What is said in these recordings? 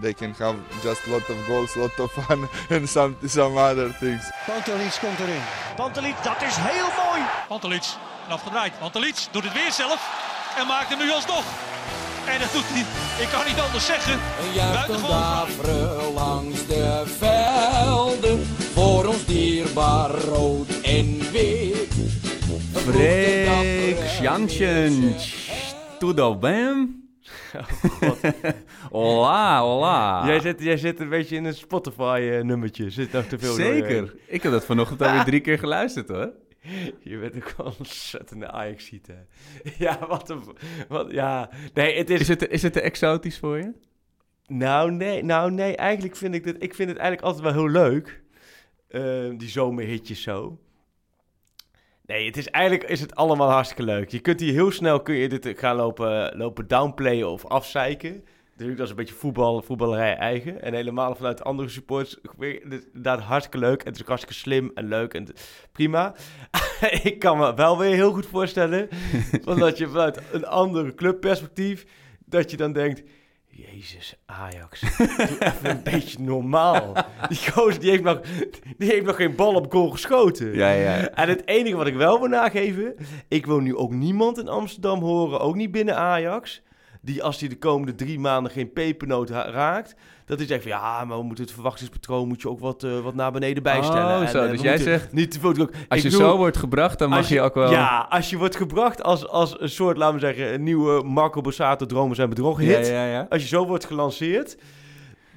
They can have just lot of goals, lot of fun, and some some other things. Pantelic komt erin. Pantelic, dat is heel mooi. Pantelic, afgedraaid. Pantelic doet het weer zelf en maakt hem nu alsnog. En dat doet hij, ik kan niet anders zeggen. Daveren langs de velden, voor ons dierbaar rood en wit. Freek, Sjantjen, tudo bem? Hola, hola. Jij zit, jij zit een beetje in een Spotify-nummertje. Zit nog te veel Zeker. doorheen. Ik heb dat vanochtend alweer drie keer geluisterd hoor. Je bent ook wel een ontzettende ajax hè. Ja, wat een... Wat, ja, nee, het is... Is het, is het te exotisch voor je? Nou, nee, nou, nee, eigenlijk vind ik dit... Ik vind het eigenlijk altijd wel heel leuk. eh, die zomerhitjes zo. Nee, het is eigenlijk is het allemaal hartstikke leuk. Je kunt hier heel snel kun je dit gaan lopen, lopen downplayen of afzeiken. Natuurlijk, dat is een beetje voetbal, voetballerij eigen. En helemaal vanuit andere is inderdaad hartstikke leuk. En het is hartstikke slim en leuk en prima. ik kan me wel weer heel goed voorstellen... dat je vanuit een andere clubperspectief... dat je dan denkt... Jezus, Ajax, doe even een beetje normaal. Die gozer die heeft, nog, die heeft nog geen bal op goal geschoten. Ja, ja. En het enige wat ik wel wil nageven... ik wil nu ook niemand in Amsterdam horen, ook niet binnen Ajax... die als hij de komende drie maanden geen pepernoot raakt... dat hij zegt van ja, maar we moeten het verwachtingspatroon... moet je ook wat, eh, wat naar beneden bijstellen. Oh, zo, eh, dus jij zegt, Niet te veel. Als je zo wordt gebracht, dan mag je ook wel... Ja, als je wordt gebracht als, als een soort, laten we zeggen... een nieuwe Marco Borsato dromen zijn bedrog ja, hit... ja, ja. Als je zo wordt gelanceerd,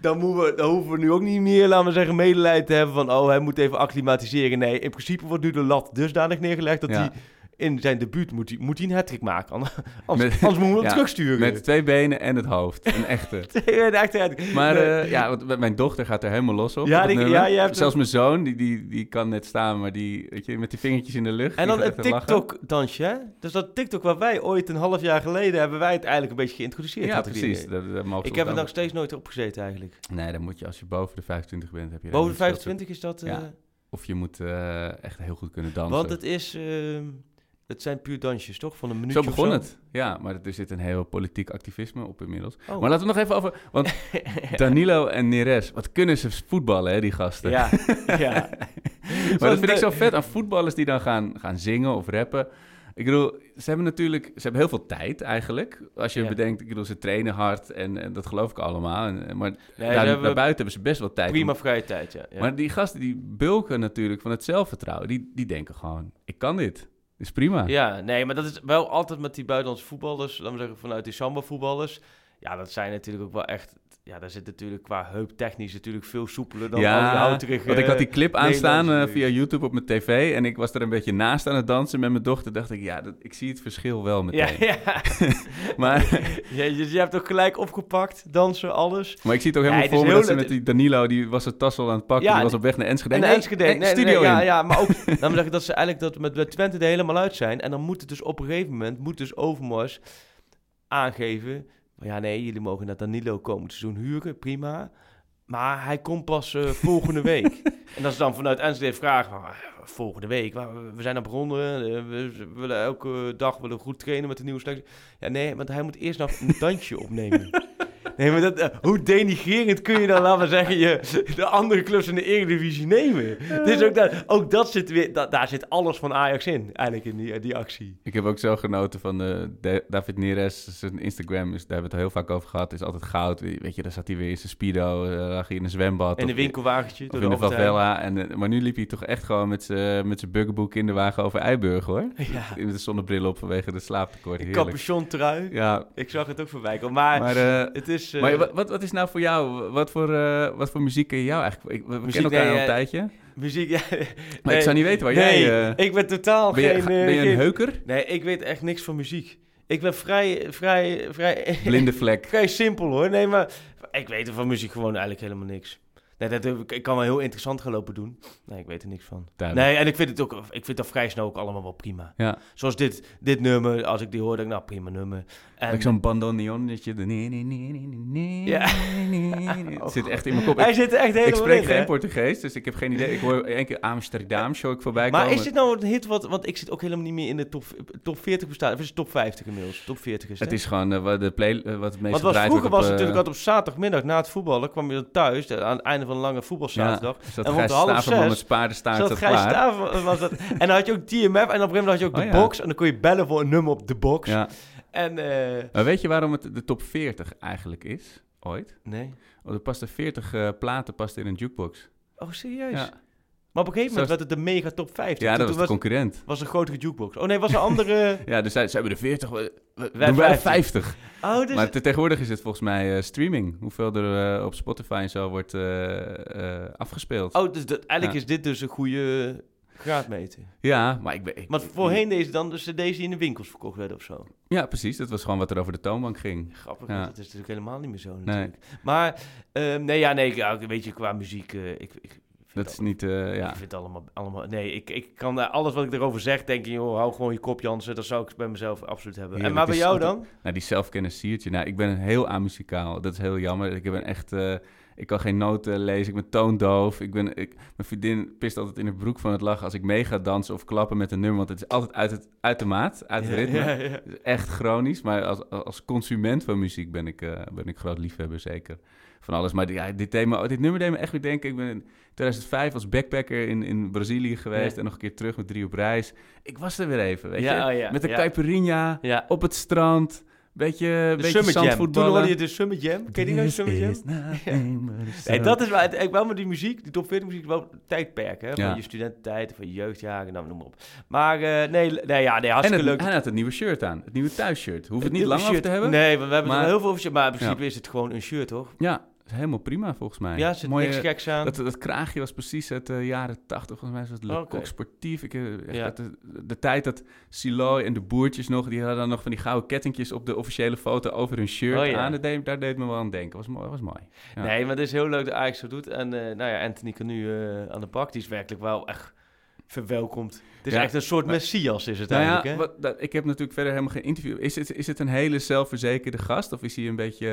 dan, moeten we, dan hoeven we nu ook niet meer, laten we zeggen, medelijden te hebben van, oh, hij moet even acclimatiseren. Nee, in principe wordt nu de lat dusdanig neergelegd dat Ja. In zijn debuut moet hij, moet hij een hat maken. Anders, anders, moeten we hem ja, terugsturen. Met twee benen en het hoofd. Een echte. De echte. Maar eh, ja, want mijn dochter gaat er helemaal los op. Ja, op die- nummer. ja, je hebt Zelfs een- mijn zoon, die, die, die kan net staan, maar die, weet je, met die vingertjes in de lucht. en dan het. TikTok-dansje, hè? Dus dat TikTok waar wij ooit een half jaar geleden hebben wij het eigenlijk een beetje geïntroduceerd. Ja, precies. Dat, dat mogen Ik heb er nog steeds nooit op gezeten eigenlijk. Nee, dan moet je als je boven de 25 bent, heb je... Boven de dan niet zoveel- 25 is dat... eh, Of je moet eh, echt heel goed kunnen dansen. want het is... het zijn puur dansjes, toch? Van een minuutje Zo begon het. Ja, maar er zit een heel politiek activisme op inmiddels. Oh. Maar laten we nog even over... Want Danilo en Neres, wat kunnen ze voetballen, hè, die gasten. Ja, ja. maar dat vind ik zo vet aan voetballers die dan gaan, gaan zingen of rappen. Ik bedoel, ze hebben natuurlijk... Ze hebben heel veel tijd eigenlijk. Als je Ja. bedenkt, ik bedoel, ze trainen hard en, en dat geloof ik allemaal. En, maar ze daar, daarbuiten hebben ze best wel tijd. Prima om- vrije tijd, ja. ja. Maar die gasten die bulken natuurlijk van het zelfvertrouwen. Die, die denken gewoon, ik kan dit. Is prima. ja, nee, maar dat is wel altijd met die buitenlandse voetballers, laten we zeggen vanuit die samba-voetballers. Ja, dat zijn natuurlijk ook wel echt... Ja, daar zit natuurlijk qua heuptechnisch natuurlijk veel soepeler dan al die houterige... want ik had die clip aanstaan eh, via YouTube op mijn tv en ik was er een beetje naast aan het dansen met mijn dochter. Dacht ik, ja, dat, ik zie het verschil wel Ja, meteen. ja. Maar, ja je, je hebt ook gelijk opgepakt, dansen, alles. maar ik zie het ook Ja, helemaal het voor me dat ze met die Danilo, die was zijn tas al aan het pakken, Ja, die was op weg naar Enschede. En Nee, Enschede, nee, nee, nee, studio nee, ja, in. ja, maar ook, dan zeggen dat ze eigenlijk dat met, met Twente er helemaal uit zijn. En dan moet het dus op een gegeven moment, moet dus Overmars aangeven, van, ja nee, jullie mogen naar Danilo komend seizoen huren, prima. Maar hij komt pas eh, volgende week. en dat is dan vanuit Enschede vragen, van, ah, volgende week, we zijn er begonnen, eh, we, we willen elke dag willen goed trainen met de nieuwe selectie. Ja nee, want hij moet eerst nog een dansje opnemen. Nee, maar dat, eh, hoe denigrerend kun je dan, laten we zeggen, je, de andere clubs in de Eredivisie nemen? Dus ook, dat, ook dat zit weer, da- daar zit alles van Ajax in, eigenlijk in die, die actie. Ik heb ook zo genoten van Da- David Neres. Zijn Instagram, is, daar hebben we het heel vaak over gehad, is altijd goud. Weet je, daar zat hij weer in zijn speedo, eh, lag hij in een zwembad. En een winkelwagentje Of door in de favela. En, maar nu liep hij toch echt gewoon met zijn met zijn buggerboek in de wagen over Eiburg, hoor. Ja, Met de zonnebril op vanwege de slaaptekort. een capuchon trui. Ja, Ik zag het ook voorbij komen. Maar, maar... het is... eh, maar wat, wat, wat is nou voor jou, wat voor, eh, wat voor muziek ken je jou eigenlijk? Ik, we Muziek, kennen elkaar nee, al een eh, tijdje. muziek, ja. Maar nee, ik zou niet weten waar nee, jij... eh, ik ben totaal ben, je, geen... ben eh, je een geen- heuker? Nee, ik weet echt niks van muziek. Ik ben vrij, vrij, vrij... Blinde vlek. Vrij simpel hoor. Nee, maar ik weet er van muziek gewoon eigenlijk helemaal niks. Nee, dat, ik, kan wel heel interessant gaan lopen doen. Nee, ik weet er niks van. Duidelijk. Nee, en ik vind het ook, ik vind dat vrij snel ook allemaal wel prima. Ja. Zoals dit, dit nummer, als ik die hoor, denk ik, nou prima nummer. En Like zo'n bandoneonnetje. de nee, nee, nee, nee, nee, nee, Ja. nee. Het zit echt in mijn kop. hij Ik, zit echt helemaal ik spreek in, geen hè? Portugees, dus ik heb geen idee. Ik hoor één keer Amsterdam, show ik voorbij Maar komen. is dit nou een hit wat, want ik zit ook helemaal niet meer in de top, top 40 bestaat. Of is het top 50 inmiddels? Top 40 is Het is gewoon eh, wat, de play, eh, wat het meest Want was, vroeger was het natuurlijk eh, altijd op zaterdagmiddag na het voetballen, kwam je dan thuis, eh, aan het einde van een lange voetbalzaterdag. Ja, en rond half zes zat Gijs. Staver was dat. En dan had je ook TMF en op een gegeven moment had je ook de Oh ja. box. En dan kon je bellen voor een nummer op de box. Ja. En, eh, Maar weet je waarom het de top 40 eigenlijk is? Ooit? nee. Want er pasten 40 eh, platen pasten in een jukebox. Oh, serieus? Ja, Maar op een gegeven moment werd het de mega top 50. ja Toen- dat was toen de concurrent. was een grotere jukebox. Oh nee, was een andere... Ja, dus zij, ze hebben er 40, we, Wij wij 50. 50. Oh, dus... Maar te- tegenwoordig is het volgens mij eh, streaming. Hoeveel er eh, op Spotify en zo wordt eh, afgespeeld. Oh, dus dat, eigenlijk Ja. is dit dus een goede graadmeter. Ja, maar ik ben... ik- Want voorheen deze dan dus deze in de winkels verkocht werden of zo. Ja, precies. Dat was gewoon wat er over de toonbank ging. Grappig, Ja. dat is natuurlijk helemaal niet meer zo Nee, natuurlijk. Maar, ehm, nee, ja, nee, weet je, qua muziek, ik, dat is niet... eh, ja. Ik vind het allemaal, allemaal... Nee, ik, ik kan alles wat ik erover zeg, denk ik, joh, hou gewoon je kop, Jansen. Dat zou ik bij mezelf absoluut hebben. En maar bij jou altijd- dan? Nou, die zelfkennis siertje. Nou, ik ben heel amuzikaal. Dat is heel jammer. Ik ben echt... eh, ik kan geen noten lezen. Ik ben toondoof. Ik ben, ik, mijn vriendin pist altijd in de broek van het lachen als ik mee ga dansen of klappen met een nummer. Want het is altijd uit, het, uit de maat, uit het ritme. Ja, echt chronisch. Maar als, als consument van muziek ben ik, eh, ben ik groot liefhebber, zeker. Van alles. Maar ja, dit, thema, dit nummer deed me echt weer denken. Ik ben in 2005 als backpacker in, in Brazilië geweest. Ja. En nog een keer terug met drie op reis. Ik was er weer even, weet Ja, je. oh met de caipirinha Ja. op het strand. Beetje, De beetje Jam. Toen zandvoetballen. hoorde je de Summer Jam. Ken je die nou, Jam? Nee, dat is wel, ik wel met die muziek, die top 40 muziek, wel tijdperk, hè? Van Ja. je studententijd, van je jeugdjaren, nou, noem maar op. Maar eh, nee, nee, ja, nee, En hartstikke het, leuk. hij had het nieuwe shirt aan. Het nieuwe thuisshirt. Hoef het niet Een lang over te hebben. Nee, we hebben Maar- heel veel over shirt, maar in principe Ja. is het gewoon een shirt, toch? Ja, helemaal prima volgens mij. Ja, zit Mooie- niks geks aan. Dat, dat kraagje was precies uit de jaren 80, volgens mij was het Le Oké. Coq sportief. Ik, eh, echt Ja. de, de tijd dat Siloy en de boertjes nog, die hadden dan nog van die gouden kettingjes op de officiële foto over hun shirt Oh, ja. aan. Dat deed, daar deed me wel aan denken. Was mooi. Was mooi. Ja. Nee, maar het is heel leuk dat Ajax zo doet. En eh, nou ja, Anthony kan nu eh, aan de bak. Die is werkelijk wel echt verwelkomd. Het is Ja, echt een soort maar- messias is het Nou ja, eigenlijk, hè? wat, dat, ik heb natuurlijk verder helemaal geen interview. Is het, is het een hele zelfverzekerde gast? Of is hij een beetje,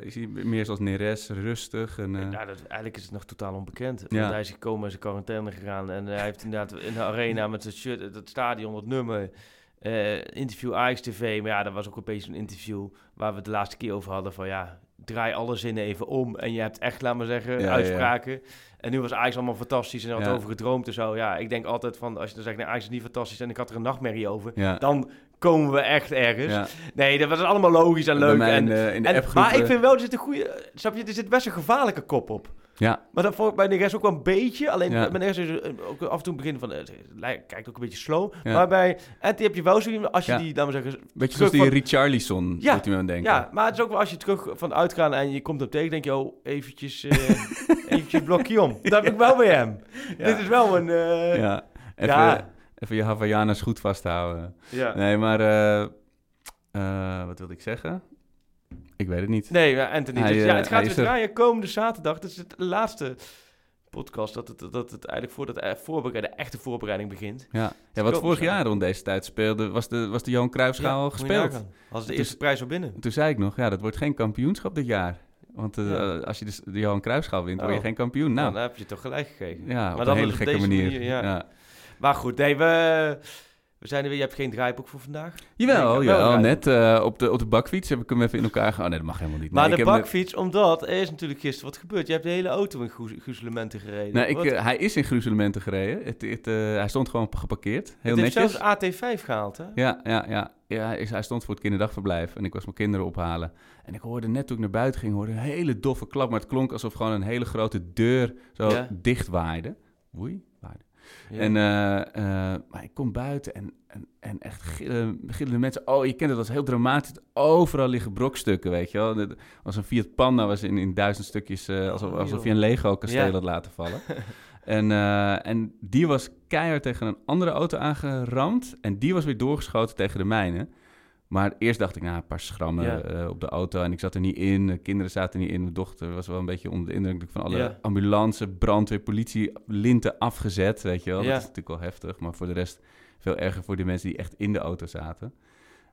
eh, is hij meer zoals Neres, rustig? En, eh, Ja, dat, eigenlijk is het nog totaal onbekend. Ja. Want hij is gekomen en in quarantaine gegaan. En hij heeft inderdaad in de arena met het shirt, het stadion, het nummer, eh, interview Ajax TV. Maar ja, dat was ook een beetje een interview waar we het de laatste keer over hadden. Van ja, draai alle zinnen even om. En je hebt echt, laat maar zeggen, Ja, ja. uitspraken. En nu was Ajax allemaal fantastisch en had Ja. over gedroomd en zo. Ja, ik denk altijd van, als je dan zegt, nee, Ajax is niet fantastisch en ik had er een nachtmerrie over. Dan komen we echt ergens. Nee, dat was allemaal logisch en leuk. en, in de, in de en, appgroep, maar ik eh, vind wel, er zit een goede... Snap je, er zit best een gevaarlijke kop op. Ja, Maar dat vond ik bij de rest ook wel een beetje. Alleen Ja. bij de rest is er ook af en toe begin van... eh, Het lijkt- kijkt ook een beetje slow. Ja. Maar bij heb je wel zo. Als je Ja. die, laten we zeggen... beetje zoals die van- Richarlison, Ja, moet je me aan denken. Ja, maar het is ook wel als je terug van uitgaan en je komt op tegen... denk je, oh, eventjes... eh eventjes blokje om. Dat heb ik wel bij hem. Dit is wel een... eh, Ja, even, even je Havaianas goed vasthouden. ja. Nee, maar eh, eh, wat wilde ik zeggen? Ik weet het niet. Nee, Anthony. Hij, dus, eh, ja, het gaat weer er. draaien komende zaterdag. Dat is het laatste podcast dat het, dat het eigenlijk voordat de voorbereiding, de echte voorbereiding begint. Ja, ja wat Koop vorig jaar rond deze tijd speelde, was de, was de Johan Cruijffschaal je gespeeld. Als de eerste prijs al binnen. En toen zei ik nog, ja, dat wordt geen kampioenschap dit jaar. Want eh, Ja. als je dus de Johan Cruijffschaal wint, word je Oh. geen kampioen. Nou, Nou, dan heb je toch gelijk gekregen. ja, op maar een dan hele op gekke manier. manier, ja. ja. Maar goed, nee, we, we zijn er weer, je hebt geen draaiboek voor vandaag. Jawel, jawel wel net eh, op, de, op de bakfiets heb ik hem even in elkaar gehouden. Oh nee, dat mag helemaal niet. Maar Nee, de net- bakfiets, omdat er is natuurlijk gisteren wat gebeurd. Je hebt de hele auto in gruzelementen gereden. Nee, ik, eh, hij is in gruzelementen gereden. Het, het, eh, hij stond gewoon geparkeerd. Heel het heeft netjes. zelfs AT5 gehaald, hè? Ja, ja, ja. ja hij, is- hij stond voor het kinderdagverblijf en ik was mijn kinderen ophalen. En ik hoorde net toen ik naar buiten ging, hoorde een hele doffe klap. Maar het klonk alsof gewoon een hele grote deur zo Ja. dicht waaide. Oei. Ja. En, eh, eh, maar ik kom buiten en, en, en echt gillen, gillende mensen. Oh, je kent het, dat was heel dramatisch. Overal liggen brokstukken, weet je wel. Het was een Fiat Panda, was in, in duizend stukjes, eh, alsof, Oh, alsof je een Lego-kasteel Ja. had laten vallen. en, en die was keihard tegen een andere auto aangeramd. En die was weer doorgeschoten tegen de mijne. Maar eerst dacht ik, nou, een paar schrammen Ja. eh, op de auto. En ik zat er niet in. De kinderen zaten er niet in. Mijn dochter was wel een beetje onder de indruk van alle Ja. ambulance, brandweer, politie, linten afgezet. Weet je wel. Ja. Dat is natuurlijk wel heftig. Maar voor de rest veel erger voor die mensen die echt in de auto zaten.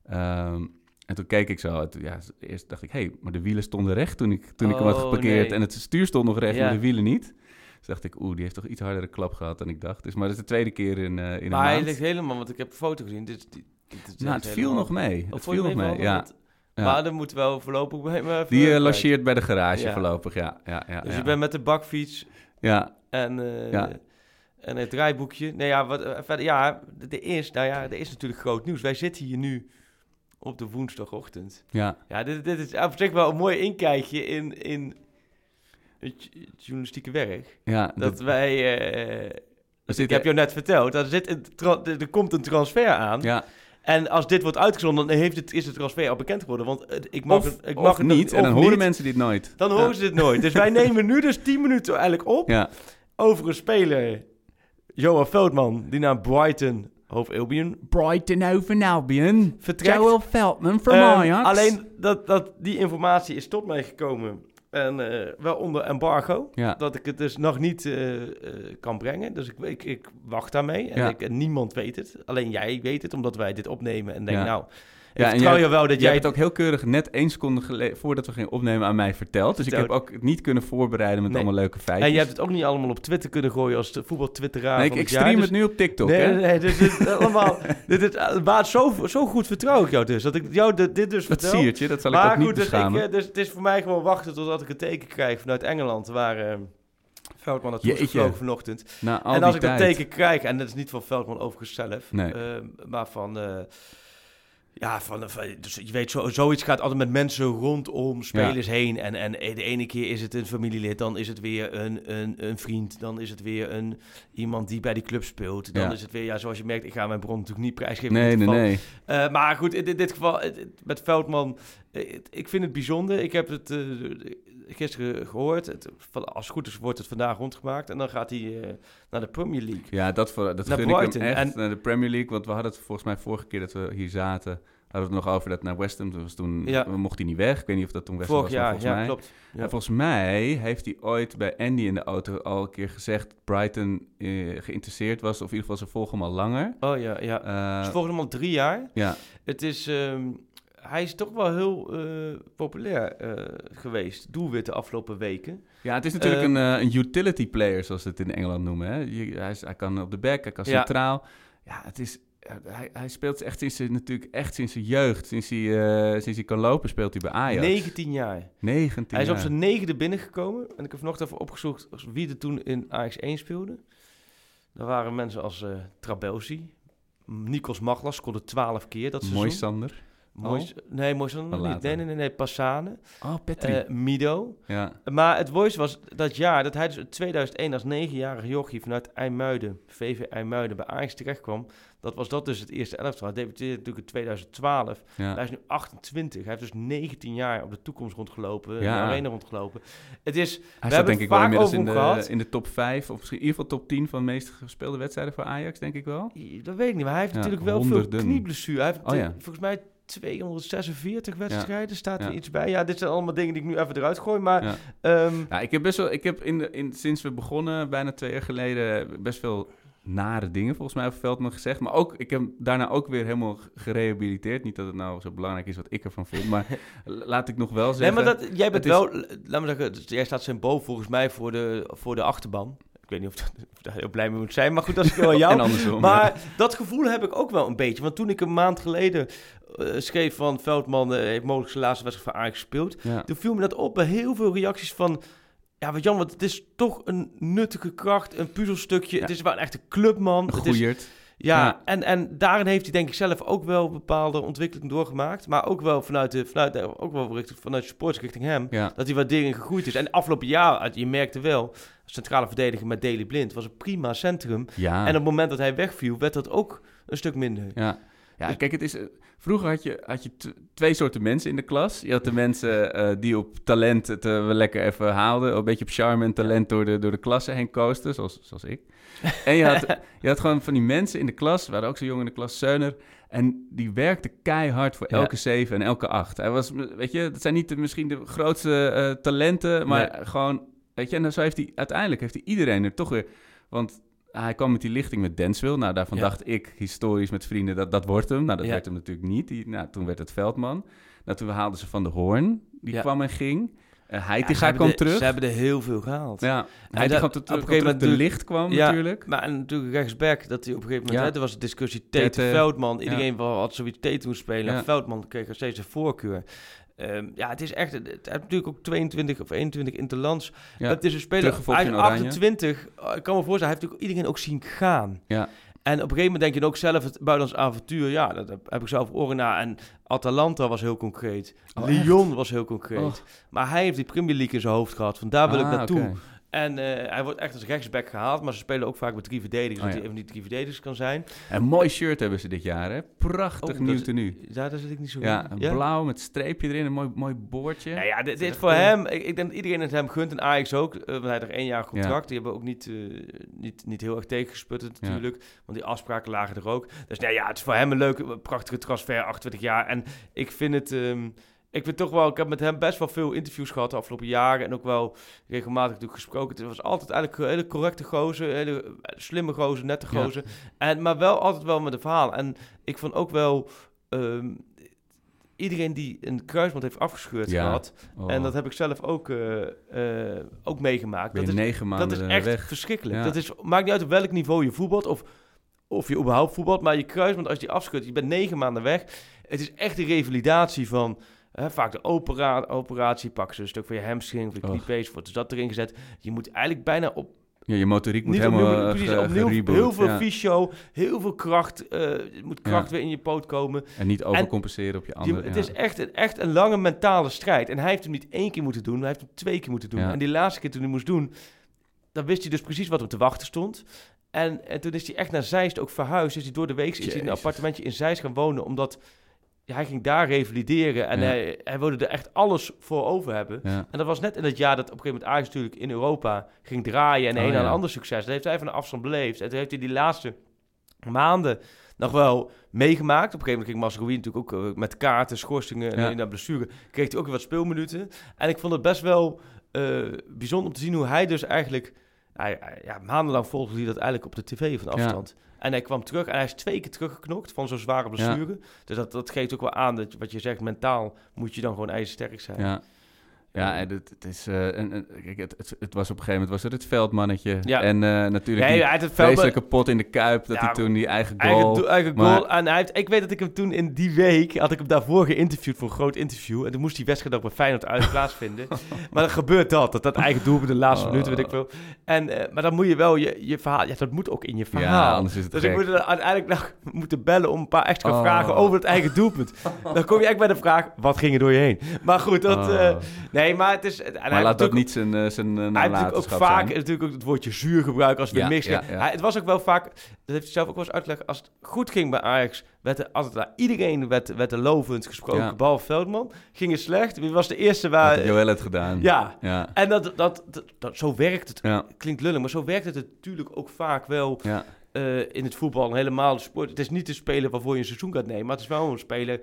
Ehm, en toen keek ik zo. en toen- ja, eerst dacht ik, hé, maar de wielen stonden recht toen ik, toen ik hem had Oh, geparkeerd. nee. En het stuur stond nog recht, maar de wielen niet. Dus dacht ik, oeh, die heeft toch iets hardere klap gehad dan ik dacht. Dus, maar dat is de tweede keer in, eh in een maar hij maand. ligt helemaal, want ik heb een foto gezien. Dit, dit, is nou, het viel helemaal- nog mee. Oh, Het je viel nog mee, ja. Maar er moet wel voorlopig bij me Die logeert bij de garage Ja. voorlopig, ja. ja, ja Dus je bent met de bakfiets ja. en, eh, en het draaiboekje. Nee, ja, wat, eh, verder, ja, er is, nou ja, er is natuurlijk groot nieuws. Wij zitten hier nu op de woensdagochtend. Ja, Ja, dit, dit is op zich wel een mooi inkijkje in, in het het journalistieke werk. ja. Dat dat- wij... er ik heb jou net verteld, er, zit een er komt een transfer aan. ja. En als dit wordt uitgezonden, dan heeft het, is de transfer al bekend geworden. Want ik mag Of, het, ik of mag het nog- niet, en of dan horen niet, mensen dit nooit. Dan Ja. horen ze dit nooit. Dus wij nemen nu dus 10 minuten eigenlijk op Ja, over een speler, Johan Veldman, die naar Brighton, Hove Albion, Brighton over Albion. vertrekt. Joel Veldman from Ehm, Ajax. Alleen dat, dat die informatie is tot mij gekomen. En eh, wel onder embargo. Ja. Dat ik het dus nog niet eh, eh, kan brengen. Dus ik, ik, ik wacht daarmee. En, Ja. ik, en niemand weet het. Alleen jij weet het, omdat wij dit opnemen. En denk, Ja. nou, Ja, en vertrouw jij- je wel dat Jij het ook heel keurig net één seconde voordat we gingen opnemen aan mij verteld. Dus ik heb ook niet kunnen voorbereiden met Nee. allemaal leuke feitjes. En je hebt het ook niet allemaal op Twitter kunnen gooien als de voetbaltwitteraar Nee, ik, van ik het jaar. stream Dus- het nu op TikTok, nee, hè? nee, nee, dus dit is allemaal... dit is, eh, maar zo, zo goed vertrouw ik jou dus. Dat ik jou dit, dit dus Dat vertel. siertje, dat zal ik maar ook niet goed, dus, ik, beschamen. eh, dus het is voor mij gewoon wachten totdat ik een teken krijg vanuit Engeland, waar eh, Veldman naartoe gevlogen vanochtend. Na al en als ik dat tijd. teken krijg, en dat is niet van Veldman overigens zelf, Nee. eh, maar van... ja, van, van- dus je weet, zo, zoiets gaat altijd met mensen rondom spelers heen. En, en de ene keer is het een familielid, dan is het weer een, een, een vriend. Dan is het weer een, iemand die bij die club speelt. Dan Ja. is het weer, ja, zoals je merkt, ik ga mijn bron natuurlijk niet prijsgeven. Nee, in dit nee, geval. nee. Eh, maar goed, in, in dit geval, met Veldman, eh, ik vind het bijzonder. Ik heb het eh, gisteren gehoord. Het, als het goed is, wordt het vandaag rondgemaakt. En dan gaat hij eh, naar de Premier League. Ja, dat, voor, dat Naar gun ik hem echt. En- naar de Premier League, want we hadden het volgens mij vorige keer dat we hier zaten... hadden we het nog over dat naar West Ham, was toen Ja. mocht hij niet weg. Ik weet niet of dat toen West Ham Vorig was, jaar, volgens ja, mij. klopt. Ja. En volgens mij heeft hij ooit bij Andy in de auto al een keer gezegd... dat Brighton eh, geïnteresseerd was, of in ieder geval ze volgen hem al langer. Oh ja, ja. Eh, Ze volgen hem al drie jaar. ja, Het is, ehm, hij is toch wel heel eh, populair eh, geweest. Doelwit de afgelopen weken. Ja, het is natuurlijk Ehm, een, eh, een utility player, zoals ze het in Engeland noemen. Hè? Je- hij, is- hij kan op de back, hij kan centraal. Ja, het is, hij, hij speelt echt sinds natuurlijk echt sinds zijn jeugd. Sinds hij, eh, sinds hij kan lopen, speelt hij bij Ajax. 19 jaar. 19 Hij is op zijn negende binnengekomen. En ik heb vanochtend even opgezocht wie er toen in Ajax 1 speelde. Daar waren mensen als eh Trabelsi. Nikos Maglas scoorde 12 keer dat seizoen. Mooi Sander. Mooi, nee, mooi Sander Van nog niet. later. Nee, nee, nee, nee. Passane. Oh, Petri. eh, Mido. ja. Maar het mooiste was dat jaar dat hij dus in 2001 als negenjarige jochie vanuit IJmuiden, VV IJmuiden, bij Ajax terecht kwam. Dat was dat dus het eerste elftal. Hij debuteerde natuurlijk in 2012. ja. Hij is nu 28. Hij heeft dus 19 jaar op de toekomst rondgelopen, Ja. de arena rondgelopen. Het is, Hij we staat hebben denk ik wel inmiddels in de, gehad. in de top 5, of misschien in ieder geval top 10 van de meest gespeelde wedstrijden voor Ajax, denk ik wel. dat weet ik niet, maar hij heeft Ja, natuurlijk wel honderden. veel knieblessuur. Hij heeft Oh volgens mij 246 wedstrijden, staat er Ja. iets bij. Ja, dit zijn allemaal dingen die ik nu even eruit gooi, maar... Ja. ehm, Ja, ik heb best wel, ik heb in de, in, sinds we begonnen, bijna twee jaar geleden, best veel nare dingen volgens mij over Veldman gezegd. Maar ook, ik heb daarna ook weer helemaal gerehabiliteerd. Niet dat het nou zo belangrijk is wat ik ervan vind, maar laat ik nog wel Nee, zeggen. maar dat, jij bent is- wel, laat me zeggen, dus jij staat symbool volgens mij voor de, voor de achterban. Ik weet niet of, dat, of daar heel blij mee moet zijn, maar goed, dat is wel jou. En andersom, maar ja. dat gevoel heb ik ook wel een beetje. Want toen ik een maand geleden schreef van Veldman eh, heeft mogelijk zijn laatste wedstrijd voor Ajax gespeeld, Ja. toen viel me dat op bij heel veel reacties van... Ja, wat Jan, want het is toch een nuttige kracht, een puzzelstukje. Het is wel een echte clubman. Het is, ja, Ja. En, en daarin heeft hij denk ik zelf ook wel bepaalde ontwikkeling doorgemaakt. Maar ook wel vanuit de, vanuit de, ook wel richting, vanuit de sports richting hem. Ja. Dat hij waardering gegroeid is. En afgelopen jaar, je merkte wel, centrale verdediger met Daley Blind was een prima centrum. Ja. En op het moment dat hij wegviel, werd dat ook een stuk minder. Ja. Ja, kijk, het is, eh, vroeger had je, had je twee soorten mensen in de klas. Je had de mensen eh, die op talent het eh, wel lekker even haalden. Een beetje op charme en talent door de, door de klasse heen koosten, zoals, zoals ik. En je had, je had gewoon van die mensen in de klas, we hadden ook zo'n jongen in de klas, Seuner. En die werkte keihard voor Ja. elke zeven en elke acht. Hij was, weet je, dat zijn niet de, misschien de grootste eh, talenten, maar gewoon, weet je, en dan zo heeft hij, uiteindelijk heeft hij iedereen er toch weer, want hij kwam met die lichting met Denswil. Nou, daarvan Ja. dacht ik historisch met vrienden dat dat wordt hem. Nou, dat Ja. werd hem natuurlijk niet. Die, nou, toen werd het Veldman. Nou, toen haalden ze Van de Hoorn. Die Ja. kwam en ging. Uh, Heitinga kwam er- terug. Ze hebben er heel veel gehaald. Ja, dat- kwam op een gegeven terug. De moment licht kwam natuurlijk. Maar en natuurlijk rechtsback, dat hij op een gegeven moment... Hè, er was een discussie, Tate, Veldman. Iedereen had zoiets Tate moeten spelen. Veldman kreeg er steeds een voorkeur. Ehm, ja, het is echt... Het heeft natuurlijk ook 22 of 21 interlands. Ja, Het is een speler, in Oranje. 28. eh, Ik kan me voorstellen, hij heeft natuurlijk iedereen ook zien gaan. Ja. En op een gegeven moment denk je ook zelf het buitenlands avontuur. Ja, dat heb, ik zelf oren na. En Atalanta was heel concreet. Oh, Lyon was heel concreet. Oh. Maar hij heeft die Premier League in zijn hoofd gehad. Van daar wil ik Ah, naartoe. En eh, hij wordt echt als rechtsback gehaald. Maar ze spelen ook vaak met drie verdedigers. Oh, dat ja. hij even niet drie verdedigers kan zijn. Een mooi shirt hebben ze dit jaar, hè? Prachtig Oh, nieuw dat- tenue. Ja, daar zit ik niet zo Ja, in. een blauw met streepje erin, een mooi, mooi boordje. Nou ja, dit, dit echt, voor eh, hem. Ik, ik denk dat iedereen het hem gunt. En Ajax ook. eh, want hij heeft nog één jaar contract. Die hebben ook niet, niet, niet heel erg tegengesputterd Ja. natuurlijk. Want die afspraken lagen er ook. Dus nee, ja, het is voor hem een leuke, prachtige transfer. 28 jaar. En ik vind het... ehm, ik vind toch wel... Ik heb met hem best wel veel interviews gehad de afgelopen jaren. En ook wel regelmatig natuurlijk gesproken. Het was altijd eigenlijk een hele correcte gozer. Hele slimme gozer, nette Ja. gozer. En, maar wel altijd wel met een verhaal. En ik vond ook wel... ehm, iedereen die een kruisband heeft afgescheurd Ja. gehad... Oh. En dat heb ik zelf ook, eh, eh, ook meegemaakt. Dat is, negen dat maanden is eh, echt weg. verschrikkelijk. Ja. Dat is, maakt niet uit op welk niveau je voetbalt of, of je überhaupt voetbalt. Maar je kruisband, als je die afschudt, je bent negen maanden weg. Het is echt een revalidatie van... vaak de opera operatie, pakken ze een stuk van je hamstring of je kniepees, wordt dus dat erin gezet. Je moet eigenlijk bijna op Ja, je motoriek moet helemaal opnieuw, eh, precies, ge- opnieuw gereboot, heel veel ja. fysio, heel veel kracht. eh, er moet kracht Ja. weer in je poot komen. En niet overcompenseren op je Je- andere... het ja. is echt een, echt een lange mentale strijd. En hij heeft hem niet één keer moeten doen, hij heeft hem twee keer moeten doen. En die laatste keer toen hij moest doen, dan wist hij dus precies wat hem te wachten stond. En, en toen is hij echt naar Zeist ook verhuisd. Is hij door de week is hij in een appartementje in Zeist gaan wonen, omdat ja, hij ging daar revalideren. En Ja. hij, hij wilde er echt alles voor over hebben. Ja. En dat was net in het jaar dat op een gegeven moment Ajax natuurlijk in Europa ging draaien en Oh, een aan een ander succes. Dat heeft hij van de afstand beleefd. En toen heeft hij die laatste maanden nog wel meegemaakt. Op een gegeven moment ging Masrowi natuurlijk ook eh, met kaarten, schorsingen en naar blessure. Kreeg hij ook weer wat speelminuten. En ik vond het best wel eh, bijzonder om te zien hoe hij dus eigenlijk... hij- ja, maandenlang volgde hij dat eigenlijk op de tv van Ja. En hij kwam terug en hij is twee keer teruggeknokt van zo'n zware blessure. Dus dat, dat geeft ook wel aan dat wat je zegt, mentaal moet je dan gewoon ijzersterk zijn. Ja. Ja, en het, het is... eh, en, en, kijk, het, het, het was op een gegeven moment was het het veldmannetje. Ja. En eh, natuurlijk Nee, hij had het veld- vreselijke pot in de Kuip. Dat Ja, hij toen die eigen goal... Eigen, eigen maar- goal. En hij heeft, ik weet dat ik hem toen in die week, had ik hem daarvoor geïnterviewd voor een groot interview. En toen moest die wedstrijd ook bij Feyenoord uit plaatsvinden. maar dan gebeurt dat, dat dat eigen doel de laatste Oh. minuut, weet ik veel. En, eh, maar dan moet je wel je, je verhaal, ja, dat moet ook in je verhaal. anders is het dus gek. ik moet er uiteindelijk nog moeten bellen om een paar extra Oh. vragen over het eigen doelpunt. dan kom je echt bij de vraag, wat ging er door je heen? Maar goed, dat... Oh. eh, nee, maar het is... maar laat dat niet zijn, eh, zijn eh, hij heeft natuurlijk ook vaak zijn. natuurlijk ook het woordje zuur gebruiken als we Ja, mixen. ja, ja. Hij- het was ook wel vaak, dat heeft hij zelf ook wel eens uitgelegd, als het goed ging bij Ajax, werd er altijd naar iedereen werd, werd er lovend gesproken, behalve Veldman. Ging het slecht, wie was de eerste waar... Joël het gedaan. Ja, Ja. en dat, dat, dat, dat- zo werkt het. Klinkt lullig, maar zo werkt het natuurlijk ook vaak wel eh, in het voetbal helemaal de sport. Het is niet de speler waarvoor je een seizoen gaat nemen, maar het is wel een speler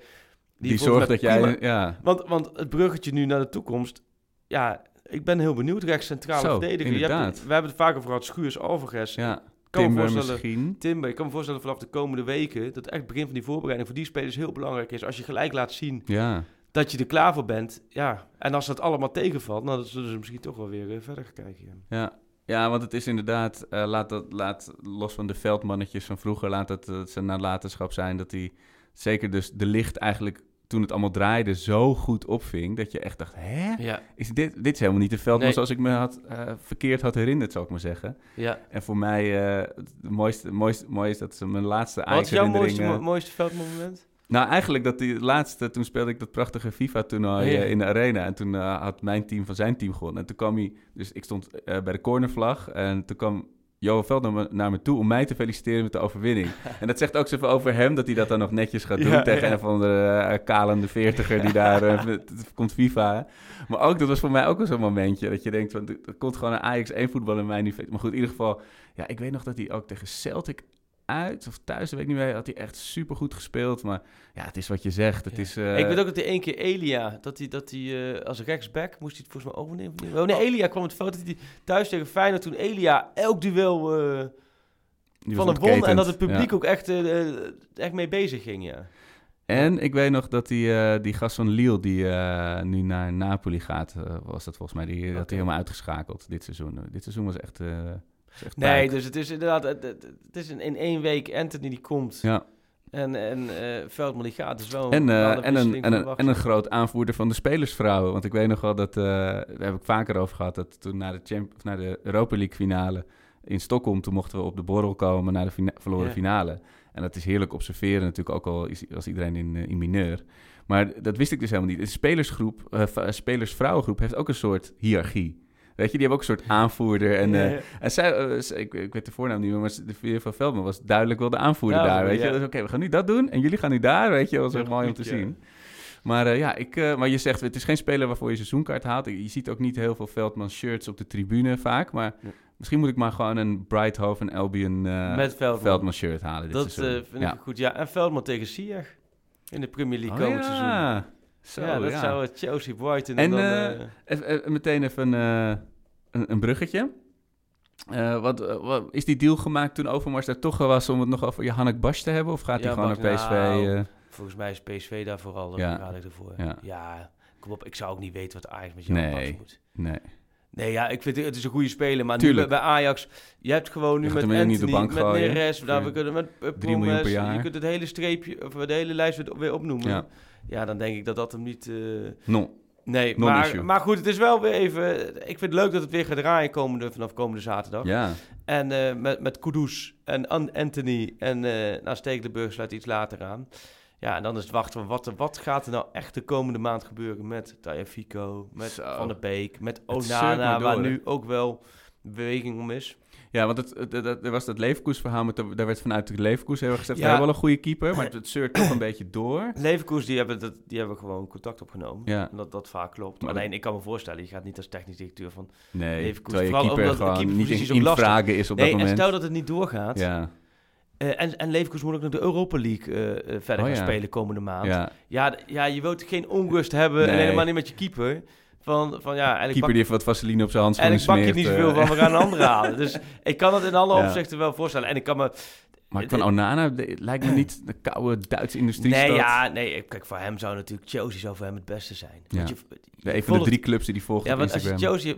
Die, zorgt dat jij... prima- Ja. want, want het bruggetje nu naar de toekomst. Ja, ik ben heel benieuwd. Rechts centrale Zo, verdediger. Je hebt- inderdaad. we hebben het vaker over gehad. Schuurs, Alvarez. ja. kan Timber misschien. Timber. Ik kan me voorstellen vanaf de komende weken... dat echt het begin van die voorbereiding voor die spelers heel belangrijk is. Als je gelijk laat zien Ja. dat je er klaar voor bent. Ja, en als dat allemaal tegenvalt... nou, dan zullen ze misschien toch wel weer eh, verder gaan kijken. ja. Ja. Want het is inderdaad, eh, laat, dat, laat los van de veldmannetjes van vroeger, laat het zijn nalatenschap zijn dat hij zeker dus de licht eigenlijk toen het allemaal draaide zo goed opving dat je echt dacht, hè? Ja. Is dit, dit is helemaal niet de veldman Nee. zoals ik me had, eh, verkeerd had herinnerd, zou ik maar zeggen. Ja. En voor mij, eh, het mooiste, mooiste, mooi is dat ze mijn laatste Wat is jouw mooiste, mo- mooiste veldmoment? Nou, eigenlijk dat die laatste, toen speelde ik dat prachtige FIFA-toernooi Ja. eh, in de arena. En toen had mijn team van zijn team gewonnen. En toen kwam hij, dus ik stond bij de cornervlag. En toen kwam Johan Veld naar me, naar me toe om mij te feliciteren met de overwinning. en dat zegt ook zoveel over hem, dat hij dat dan nog netjes gaat doen Ja, tegen ja. een of andere eh, kalende veertiger die daar eh, komt FIFA. Maar ook, dat was voor mij ook wel zo'n momentje, dat je denkt, van, er komt gewoon een Ajax 1 voetbal in mij nu. Maar goed, in ieder geval, ja, ik weet nog dat hij ook tegen Celtic uit of thuis, dat weet ik niet meer, had hij echt super goed gespeeld. Maar ja, het is wat je zegt. Het Ja. is, eh, ik weet ook dat hij één keer Elia, dat hij, dat hij eh, als rechtsback moest hij het volgens mij overnemen. Oh nee, Elia kwam het fout dat hij thuis tegen Feyenoord toen Elia elk duel eh, van hem won en dat het publiek Ja. ook echt, eh, eh, echt mee bezig ging, ja. En ik weet nog dat die, eh, die gast van Lille, die eh, nu naar Napoli gaat, eh, was dat volgens mij, die had hij helemaal uitgeschakeld dit seizoen. Dit seizoen was echt, eh was echt Nee, dus het is inderdaad, het, het- is in, in één week Anthony die komt Ja. en, en eh, Veldman die gaat. Dus wel En, eh, en, een, en, een, en een groot aanvoerder van de spelersvrouwen. Want ik weet nog wel dat, eh, daar heb ik vaker over gehad, dat toen naar de, Champ of naar de Europa League finale in Stockholm, toen mochten we op de borrel komen naar de fina- verloren finale. En dat is heerlijk observeren natuurlijk, ook al is, als iedereen in, in mineur. Maar dat wist ik dus helemaal niet. De spelersgroep, spelersvrouwengroep heeft ook een soort hiërarchie. Weet je, die hebben ook een soort aanvoerder. En, Ja, eh, en zij, eh, ik, ik weet de voornaam niet meer, maar de Veer van Veldman was duidelijk wel de aanvoerder Ja, daar. Weet je, Dus, oké, we gaan nu dat doen en jullie gaan nu daar. Weet je, dat was echt mooi om te zien. Maar eh, ja, ik, maar je zegt, het is geen speler waarvoor je seizoenkaart haalt. Je ziet ook niet heel veel Veldman shirts op de tribune vaak. Maar Ja. misschien moet ik maar gewoon een Brighthoven Albion eh, Met Veldman. Veldman shirt halen dit Dat vind ja. ik goed. Ja, en Veldman tegen Ziyech in de Premier League Oh, komend ja. seizoen. Zo, ja, dat zou het Chelsea Brighton en, En, dan... meteen even een, een bruggetje. Eh, wat, eh, wat, is die deal gemaakt toen Overmars daar toch was om het nog over Johannek Bas te hebben? Of gaat hij gewoon Bas, naar PSV? nou, eh? Volgens mij is PSV daar vooral Ja. ik ervoor. Ja. Ja. kom op. Ik zou ook niet weten wat Ajax met Jan Nee. Baks moet. nee. Nee, ja, ik vind het, het is een goede speler, maar nu Tuurlijk. bij, Ajax, je hebt gewoon nu met niet Anthony, op de bank met Neres, daar we kunnen met uh, Promes, je kunt het hele streepje, of de hele lijst weer, opnoemen. Ja. Ja. dan denk ik dat dat hem niet... Non. Nee, maar, maar goed, het is wel weer even... Ik vind het leuk dat het weer gaat draaien komende, vanaf komende zaterdag. Ja. En eh, met, met Kudus en An- Anthony en eh nou, Stekelenburg sluit iets later aan. Ja, en dan is het wachten van wat, wat gaat er nou echt de komende maand gebeuren met Tajafico, met Zo. Van der Beek, met Onana, door, waar hè? nu ook wel beweging om is. Ja, want het, het, het- er was dat Leverkusen-verhaal, met de- daar werd vanuit de Leverkusen heel erg gezegd, Ja. we hebben wel een goede keeper, maar het, zeurt toch een beetje door. Leverkusen, die hebben, dat, die hebben gewoon contact opgenomen. Ja. En Dat dat vaak klopt. Maar Alleen, ik kan me voorstellen, je gaat niet als technisch directeur van... Nee, Leverkusen, vooral omdat de gewoon niet keeperpositie in, lastig. vragen is op nee, dat en moment. stel dat het niet doorgaat. Ja, eh, en, en Leverkusen moet ook nog de Europa League eh, eh, verder Oh, gaan ja. spelen komende maand. ja. Ja, je wilt geen onrust hebben, en Nee. helemaal niet met je keeper. Van, van ja, eigenlijk Keeper die heeft wat vaseline op zijn handschoen en ik pak je niet zoveel van, we gaan een andere halen. Dus ik kan het in alle Ja. opzichten wel voorstellen. En ik kan me... Maar van Onana de- lijkt me niet de koude Duitse industrie. Nee, ja, nee, kijk, voor hem zou natuurlijk Chelsea zou voor hem het beste zijn. Ja. Want je, een van de drie clubs die die volgt Ja, want als je. Chelsea,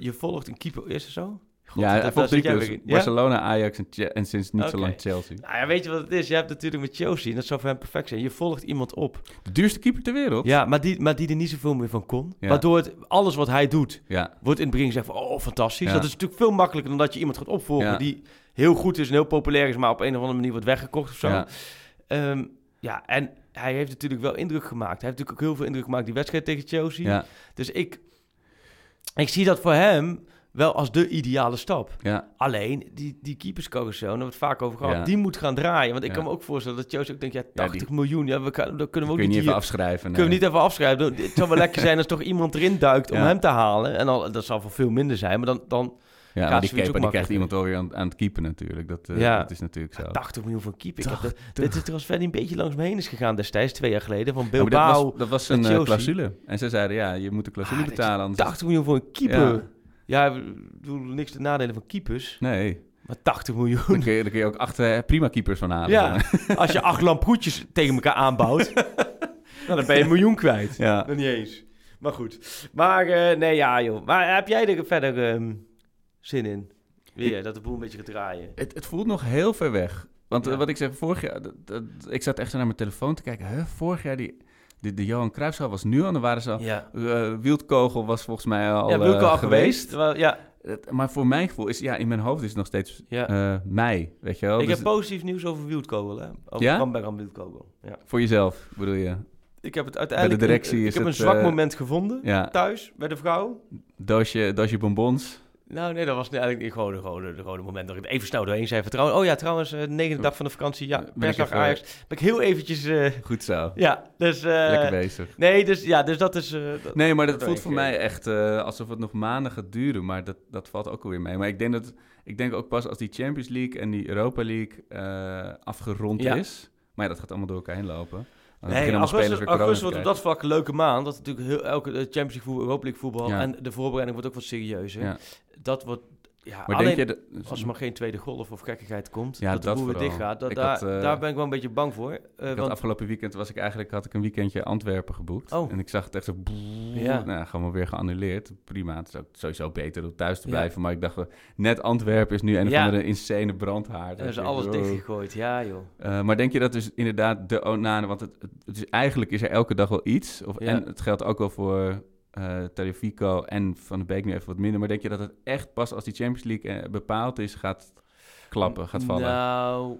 je volgt een keeper, is het zo? God, ja, dat- weer in. Ja? Barcelona, Ajax en, en sinds niet zo lang Chelsea. Nou ja, weet je wat het is? Je hebt natuurlijk met Chelsea, en dat zou voor hem perfect zijn. Je volgt iemand op. De duurste keeper ter wereld. Ja, maar die, maar die er niet zoveel meer van kon. Ja. Waardoor het, alles wat hij doet, Ja, wordt in het begin gezegd van, oh, fantastisch. Dat is natuurlijk veel makkelijker dan dat je iemand gaat opvolgen die heel goed is en heel populair is, maar op een of andere manier wordt weggekocht of zo. Ja. Ja, ja en hij heeft natuurlijk wel indruk gemaakt. Hij heeft natuurlijk ook heel veel indruk gemaakt die wedstrijd tegen Chelsea. ja, Dus ik, ik zie dat voor hem wel als de ideale stap. ja. Alleen, die, die keeperscarousel, daar hebben we het vaak over gehad, Ja. die moet gaan draaien. Want ik Ja. kan me ook voorstellen dat Chelsea ook denkt, ja, Ja, 80 die- miljoen, ja, we kan, dat kunnen we ook Kun niet hier... even afschrijven. Kunnen we niet even afschrijven? Het zou wel lekker zijn als toch iemand erin duikt om hem te halen. En al, dat zal voor veel minder zijn, maar dan, dan Ja, gaat maar die, keeper, die krijgt iemand makkelijker. wel weer aan, aan het keepen natuurlijk. Dat, eh, Ja. dat is natuurlijk zo. 80 miljoen voor keeper. Ik heb de, 80. dit is transfer die een beetje langs me heen is gegaan destijds, twee jaar geleden, van Ja, Bilbao. dat was, dat was naar een eh, clausule. En ze zeiden, ja, je moet de clausule Ah, betalen. Anders is- 80 miljoen voor een keeper. Ja. Ik bedoel, niks te nadelen van keepers, Nee, maar 80 miljoen. dan kun je, dan kun je ook acht eh, prima keepers van halen. Ja, als je acht lamproetjes tegen elkaar aanbouwt, nou, dan ben je een miljoen kwijt. ja. Nog niet eens. Maar goed. Maar eh, nee, ja joh. Maar heb jij er verder ehm, zin in. Weer, dat de boel een beetje gaat draaien. Het, het voelt nog heel ver weg. Want eh, wat ik zeg, vorig jaar... dat- dat- ik zat echt zo naar mijn telefoon te kijken. Huh, vorig jaar, die, de, de Johan Cruijffschaal was nu al. Dan waren ze al... Ja, eh, Wildkogel was volgens mij al, ja Wilco eh, al geweest. Ja, maar voor mijn gevoel is... Ja, in mijn hoofd is het nog steeds ja. eh, mei, weet je wel. ik Dus heb positief nieuws over Wildkogel, hè? Over Ja? Bamberg aan Wildkogel. Ja. Voor jezelf, bedoel je? Ik heb het uiteindelijk... Bij de directie ik is heb een zwak moment gevonden, Ja, thuis, bij de vrouw. doosje, doosje bonbons. Nou, nee, dat was eigenlijk gewoon, gewoon, gewoon een moment dat ik even snel doorheen zei. Vertrouwen. Oh ja, trouwens, eh, de negende dag van de vakantie. Ja, persdag Ajax. Ben ik heel eventjes... eh, Goed zo. ja, dus... eh, Lekker bezig. Nee, dus ja, dus dat is... eh, dat- Nee, maar dat dat voelt voor eh, mij echt eh, alsof het nog maanden gaat duren. Maar dat, dat valt ook alweer mee. Maar ik denk, dat, ik denk ook pas als die Champions League en die Europa League eh, afgerond Ja. is. Maar ja, dat gaat allemaal door elkaar heen lopen. Nee, augustus, wordt op dat vlak een leuke maand. Dat natuurlijk heel, elke eh, Champions League voetbal, Europa League voetbal. En de voorbereiding wordt ook wat serieuzer. Dat wordt... Ja, Maar alleen denk je... Dat, als er maar geen tweede golf of gekkigheid komt, Ja, dat de weer vooral. dicht gaat. Dat, Ik daar, had, eh, daar ben ik wel een beetje bang voor. Had want, afgelopen weekend was ik eigenlijk had ik een weekendje Antwerpen geboekt. Oh. En ik zag het echt zo... Ja. Nou, gewoon weer geannuleerd. Prima, het is ook sowieso beter door thuis te Ja. blijven. Maar ik dacht, net Antwerpen is nu een Ja. of andere insane brandhaard. er is alles wow. dichtgegooid. Ja, joh. Eh, maar denk je dat dus inderdaad de Onana, want het, het, is eigenlijk is er elke dag wel iets. Of. En het geldt ook wel voor Telefico en Van de Beek nu even wat minder. Maar denk je dat het echt pas als die Champions League eh, bepaald is, gaat klappen, gaat vallen? Nou,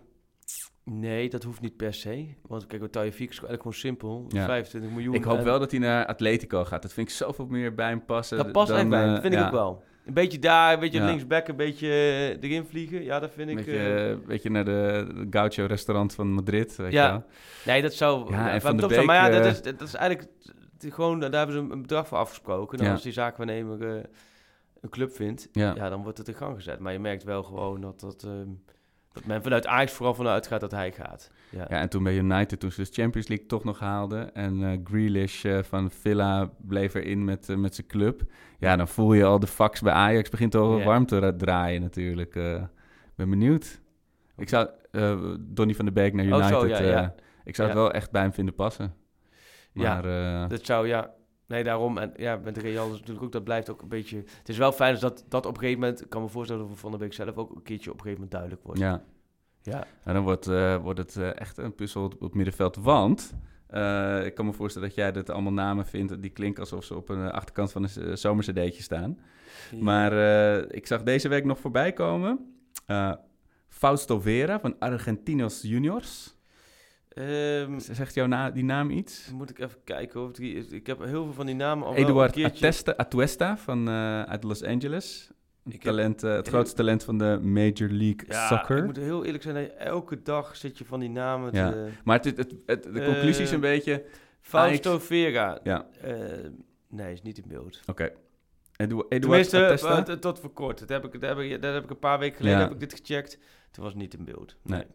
nee, dat hoeft niet per se. Want kijk, Tajefiek is eigenlijk gewoon simpel. Ja. 25 miljoen. ik hoop En wel dat hij naar Atletico gaat. Dat vind ik zoveel meer bij hem passen. Dat past dan, echt bij hem, eh, vind ik ja, ook wel. Een beetje daar, een beetje Ja. linksback, een beetje erin vliegen. Ja, dat vind Een ik... beetje, eh, beetje naar de, de Gaucho restaurant van Madrid. Weet Ja. je wel. nee, dat zou... Ja, en Van de Beek, zijn. Maar ja, dat is, dat is eigenlijk... gewoon, daar hebben ze een, bedrag voor afgesproken. En Ja. als die zaakwaarnemer eh, een club vindt, Ja. ja. dan wordt het in gang gezet. Maar je merkt wel gewoon dat, dat, ehm, dat men vanuit Ajax vooral vanuit gaat dat hij gaat. Ja. Ja, en toen bij United, toen ze de Champions League toch nog haalden... en eh Grealish eh, van Villa bleef erin met, met zijn club... ja, dan voel je al de fax bij Ajax begint al warm te ra- draaien natuurlijk. Ik ben benieuwd. Ik zou uh, Donny van de Beek naar Oh, United... zo, ja, ik zou het wel echt bij hem vinden passen. Ja, Maar eh, Dat zou, ja... Nee, daarom. En ja, met Real is natuurlijk ook, dat blijft ook een beetje... Het is wel fijn dat dat op een gegeven moment... Ik kan me voorstellen dat voor Van der Beek zelf ook een keertje op een gegeven moment duidelijk wordt. ja, Ja. En dan wordt, eh, wordt het eh, echt een puzzel op, het middenveld. Want ik kan me voorstellen dat jij dit allemaal namen vindt... die klinken alsof ze op een achterkant van een zomercd'tje staan. Maar ik zag deze week nog voorbij komen... Fausto Vera van Argentinos Juniors. Um, Zegt jouw na die naam iets? Moet ik even kijken. Of die, ik heb heel veel van die namen al Eduard wel een keertje... Atesta, Atuesta van, uh, uit Los Angeles. Ik talent, heb, uh, het grootste talent van de Major League ja, Soccer. ik moet heel eerlijk zijn. Elke dag zit je van die namen ja. Maar het, het, het, de conclusie is een beetje... Fausto Ajax... Vera. Ja. Uh, nee, is niet in beeld. Oké. Okay. Edu Eduard Tenminste, Atesta? uh, tot voor kort. Dat heb ik, dat heb ik, dat heb ik een paar weken geleden ja. heb ik dit gecheckt. Toen was het niet in beeld. Nee. nee.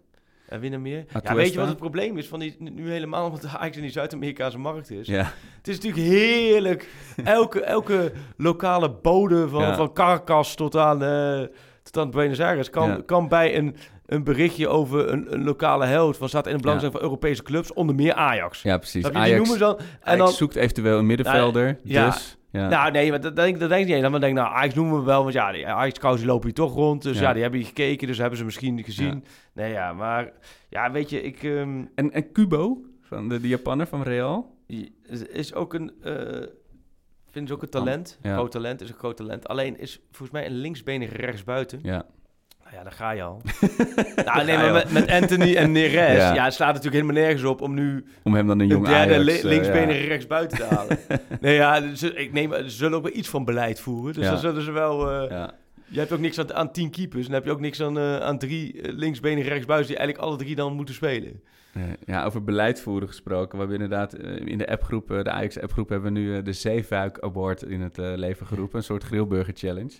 En wie er meer? Ja, weet je wat het probleem is van die, nu helemaal, omdat Ajax in die Zuid-Amerikaanse markt is? Ja. Het is natuurlijk heerlijk. Elke, elke lokale bode van, ja. van Caracas tot aan, uh, tot aan Buenos Aires kan, ja. kan bij een, een berichtje over een, een lokale held van staat in het belang ja. van Europese clubs, onder meer Ajax. Ja, precies. Dat Ajax, noemen ze dan. En Ajax dan, zoekt eventueel een middenvelder, nou, ja, dus... Ja. Nou, nee, maar dat denk, dat denk ik niet. Dan denk ik, nou, Ajax noemen we wel, want ja, die Ajax-kous lopen hier toch rond. Dus ja. ja. die hebben hier gekeken, dus hebben ze misschien gezien. Ja. Nee, ja, maar ja, weet je, ik... Um, en, en Kubo, van de, de Japanner van Real? Is ook een... Uh, vind ze ook een talent. Oh, ja. Groot talent, is een groot talent. Alleen is volgens mij een linksbenige rechtsbuiten. Ja. Nou ja, daar ga je al. nou, nee, maar met, met, Anthony en Neres, ja. ja, het slaat natuurlijk helemaal nergens op om nu... Om hem dan een jong derde Ajax, li linksbenige uh, ja. rechtsbuiten te halen. nee, ja, ze, ik neem, ze zullen ook wel iets van beleid voeren. Dus ja. dan zullen ze wel... Uh, ja. Je hebt ook niks aan, aan tien keepers. En dan heb je ook niks aan, uh, aan drie linksbenige rechtsbuiten... die eigenlijk alle drie dan moeten spelen. Ja, over beleid voeren gesproken. We hebben inderdaad in de appgroep, de Ajax-appgroep... hebben we nu de Zeefuik Award in het leven geroepen. Een soort grillburger challenge.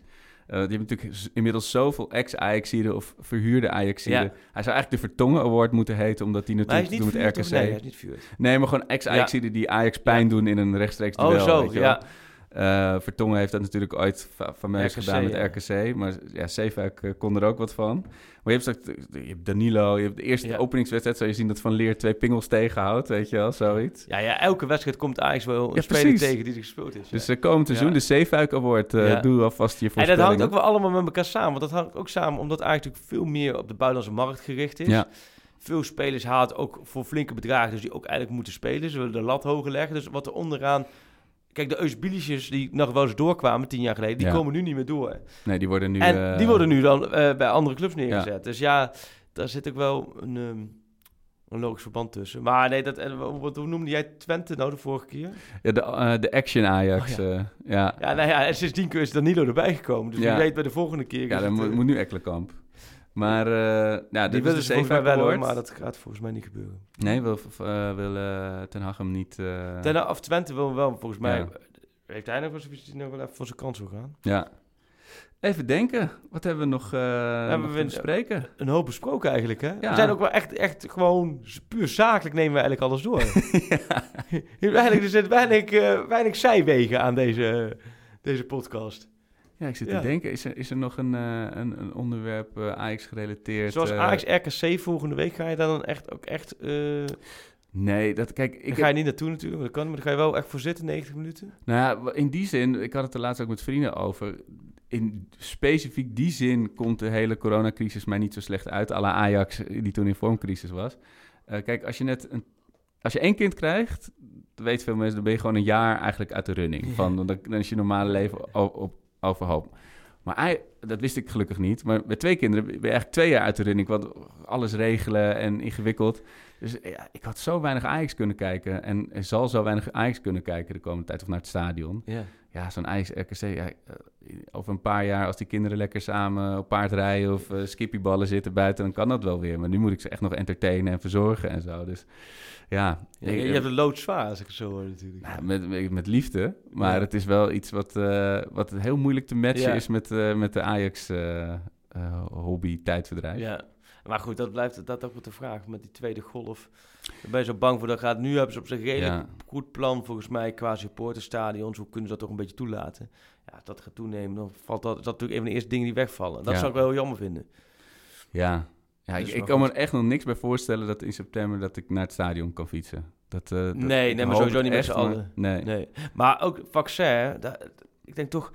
Uh, die hebben natuurlijk inmiddels zoveel ex-Ajaxiden of verhuurde Ajaxiden. Ja. Hij zou eigenlijk de Vertongen Award moeten heten, omdat hij natuurlijk doet met RKC. Nee, hij is niet. Nee, maar gewoon ex-Ajaxiden ja. die Ajax pijn doen in een rechtstreeks duel. Oh, zo, ja. Eh, Vertongen heeft dat natuurlijk ooit fameus RKC, gedaan met ja. RKC. Maar ja, Zeefuik eh, kon er ook wat van. Maar je hebt, straks- je hebt Danilo, je hebt de eerste Ja. openingswedstrijd... zou je zien dat Van Leer twee pingels tegenhoudt, weet je wel, zoiets. Ja, ja, elke wedstrijd komt Ajax wel een Ja, speler precies. tegen die er gespeeld is. Dus uh, komend seizoen, de Zeefuik Award, eh, doe alvast je en voorspellingen. dat hangt ook wel allemaal met elkaar samen. Want dat hangt ook samen omdat natuurlijk veel meer op de buitenlandse markt gericht is. Veel spelers haalt ook voor flinke bedragen, dus die ook eigenlijk moeten spelen. Ze willen de lat hoger leggen. Dus wat er onderaan... Kijk, de Eusbilisjes die nog wel eens doorkwamen tien jaar geleden, die Ja. komen nu niet meer door. Nee, die worden nu... en eh, die worden nu dan eh, bij andere clubs neergezet. Dus ja, daar zit ook wel een, ehm, een logisch verband tussen. Maar nee, dat, en wat, hoe noemde jij Twente nou de vorige keer? Ja, de, eh, de Action Ajax, Oh, ja. ja. Ja, nou ja, en sindsdien is Danilo erbij gekomen. Dus wie weet bij de volgende keer. Ja, dan moet, eh, moet nu Ekkelenkamp. Maar uh, ja, die dit willen ze Zeefuik wel hoor, maar dat gaat volgens mij niet gebeuren. Nee, wil, uh, wil uh, Ten Hag hem niet... Ten, of Twente wil hem wel, volgens mij Ja. heeft hij nog nog wel even voor zijn kans wil gaan. Ja. Even denken. Wat hebben we nog, Hebben nog we een- bespreken? Een hoop besproken eigenlijk, hè? Ja. We zijn ook wel echt, echt gewoon puur zakelijk nemen we eigenlijk alles door. Weinig, er zit weinig, eh, weinig zijwegen aan deze, deze podcast. Ja, ik zit Ja. te denken. Is er, is er nog een, uh, een, een onderwerp uh, Ajax gerelateerd? Zoals uh, Ajax RKC volgende week, ga je daar dan echt ook echt... eh Nee, dat, kijk... ik ga je niet naartoe natuurlijk, dat kan, maar dan ga je wel echt voor zitten, 90 minuten. Nou ja, in die zin, ik had het er laatst ook met vrienden over. In specifiek die zin komt de hele coronacrisis mij niet zo slecht uit. à la Ajax, die toen in vormcrisis was. Uh, kijk, als je net een, als je één kind krijgt, dat weten veel mensen, dan ben je gewoon een jaar eigenlijk uit de running. Van, dan, dan is je normale leven op, op, overhoop. Maar dat wist ik gelukkig niet. Maar met twee kinderen ben je eigenlijk twee jaar uit de running. Want alles regelen en ingewikkeld. Dus ja, ik had zo weinig Ajax kunnen kijken. En zal zo weinig Ajax kunnen kijken de komende tijd of naar het stadion. Ja, zo'n Ajax-RKC. Ja, eh, over een paar jaar, als die kinderen lekker samen op paard rijden of uh, skippyballen zitten buiten, dan kan dat wel weer. Maar nu moet ik ze echt nog entertainen en verzorgen en zo. Dus ja. ja je, je hebt een loodzwaar, als ik het zo hoor natuurlijk. Nou, met, met, liefde. Maar Ja. het is wel iets wat, uh, wat heel moeilijk te matchen Ja. is met, uh, met de Ajax-hobby-tijdverdrijf. Ja, maar goed, dat blijft dat ook wat de vraag met die tweede golf. Daar ben je zo bang voor dat gaat. Nu hebben ze op zich een redelijk Ja. goed plan volgens mij qua supporterstadions. Hoe kunnen ze dat toch een beetje toelaten? Ja, als dat gaat toenemen, dan valt dat, is dat natuurlijk een van de eerste dingen die wegvallen. Dat Ja. zou ik wel heel jammer vinden. Ja, ja ik, Dus ik kan me goed. echt nog niks bij voorstellen dat in september dat ik naar het stadion kan fietsen. Dat, eh, dat- Nee, nee, maar sowieso niet met z'n allen. Nee. Nee. Maar ook vaccin, ik denk toch...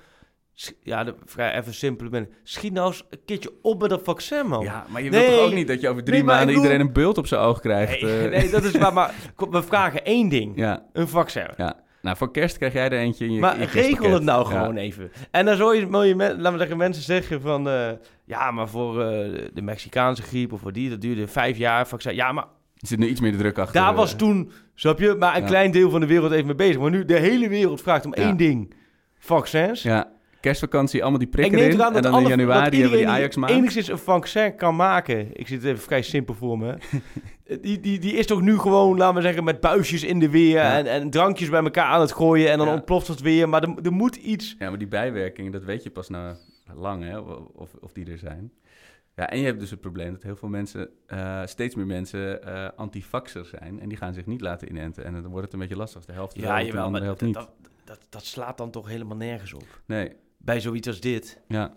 Ja, de, vrij even simpel ben. Schiet nou eens een keertje op met dat vaccin, man. Ja, maar je Nee. wilt toch ook niet dat je over drie Nee, maanden bedoel- iedereen een bult op zijn oog krijgt? Nee, eh. nee, dat is waar. Maar we vragen één ding. Ja, Een vaccin. ja. Nou, voor kerst krijg jij er eentje in je Maar in regel het nou Ja. gewoon even. En dan zou je, je laten we zeggen, mensen zeggen van... eh, ja, maar voor eh, de Mexicaanse griep of voor die, dat duurde vijf jaar. Vaccin. Ja, maar Er zit nu iets meer de druk achter. daar was toen, snap je, maar een Ja. klein deel van de wereld even mee bezig. Maar nu de hele wereld vraagt om Ja. één ding. Vaccins. Ja, kerstvakantie, allemaal die Ik prikken in. En dan in januari hebben we die Ajax maand. enigszins een vaccin kan maken. Ik zit even vrij simpel voor me. die, die, die is toch nu gewoon, laten we zeggen, met buisjes in de weer Ja. en, en drankjes bij elkaar aan het gooien en dan Ja. ontploft het weer. Maar er, er moet iets... Ja, maar die bijwerkingen, dat weet je pas na lang, hè, of, of die er zijn. Ja, en je hebt dus het probleem dat heel veel mensen, eh, steeds meer mensen, eh antivaxer zijn. En die gaan zich niet laten inenten. En dan wordt het een beetje lastig. De helft wel, Ja, de maar andere helft niet. dat, dat, dat slaat dan toch helemaal nergens op. Nee, Bij zoiets als dit. ja.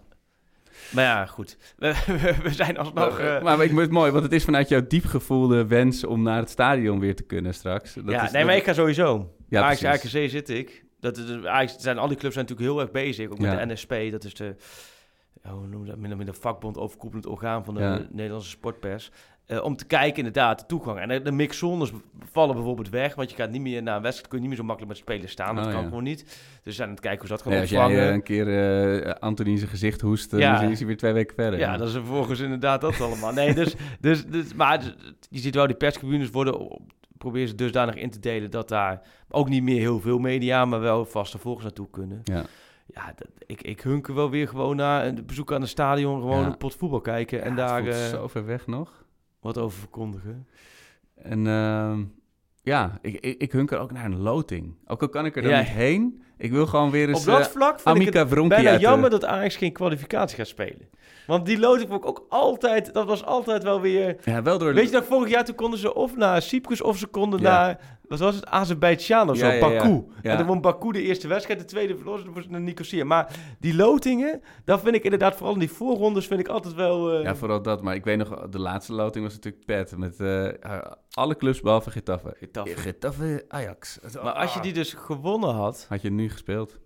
Maar ja, goed. We, we, we zijn alsnog... maar, eh, maar ik vind het mooi, want het is vanuit jouw diep gevoelde wens om naar het stadion weer te kunnen straks. Dat ja, is, nee, dat- maar ik ga sowieso. Ja, Ajax. AKC zit ik. Dat is, Ajax, zijn, al die clubs zijn natuurlijk heel erg bezig. Ook met Ja. de NSP, dat is de... ja, hoe noem je dat? Min of meer de vakbond overkoepelend orgaan van de Ja. Nederlandse sportpers. Eh, om te kijken inderdaad de toegang. En de, de mixzones vallen bijvoorbeeld weg. Want je gaat niet meer na een wedstrijd, kun je niet meer zo makkelijk met spelers staan. Dat Oh, kan ja. gewoon niet. Dus we zijn aan het kijken hoe ze dat gaan Nee, als jij eh, een keer eh Anthony zijn gezicht hoest, dan Ja. is hij- is hij weer twee weken verder. Ja, dat is vervolgens inderdaad dat allemaal. Nee, dus, dus, dus, maar je ziet wel, die perstribunes worden, proberen ze dusdanig in te delen dat daar ook niet meer heel veel media, maar wel vaste volgers naartoe kunnen. Ja. Ja, dat, ik, ik hunker wel weer gewoon naar een bezoek aan het stadion, gewoon Ja. een pot voetbal kijken en Ja, daar eh, zo ver weg nog. Wat over verkondigen. En ehm, ja, ik, ik, ik hunker ook naar een loting. Ook al kan ik er dan Ja. niet heen. Ik wil gewoon weer eens Op dat eh, vlak vind ik Amica het Wronki bijna jammer dat Ajax geen kwalificatie gaat spelen. Want die loting vond ik ook altijd, dat was altijd wel weer... Ja, wel door... Weet je nog, vorig jaar toen konden ze of naar Cyprus of ze konden Ja. naar, Wat was het? Azerbeidzjan of zo, Ja. Baku. Ja. En dan won Baku de eerste wedstrijd, de tweede verloor ze naar Nicosia. Maar die lotingen, dat vind ik inderdaad, vooral in die voorrondes, vind ik altijd wel... eh, Ja, vooral dat. Maar ik weet nog, de laatste loting was natuurlijk pet. Met eh, alle clubs behalve Getafe. Getafe. Getafe Ajax. Maar als je die dus gewonnen had, Had je nu gespeeld?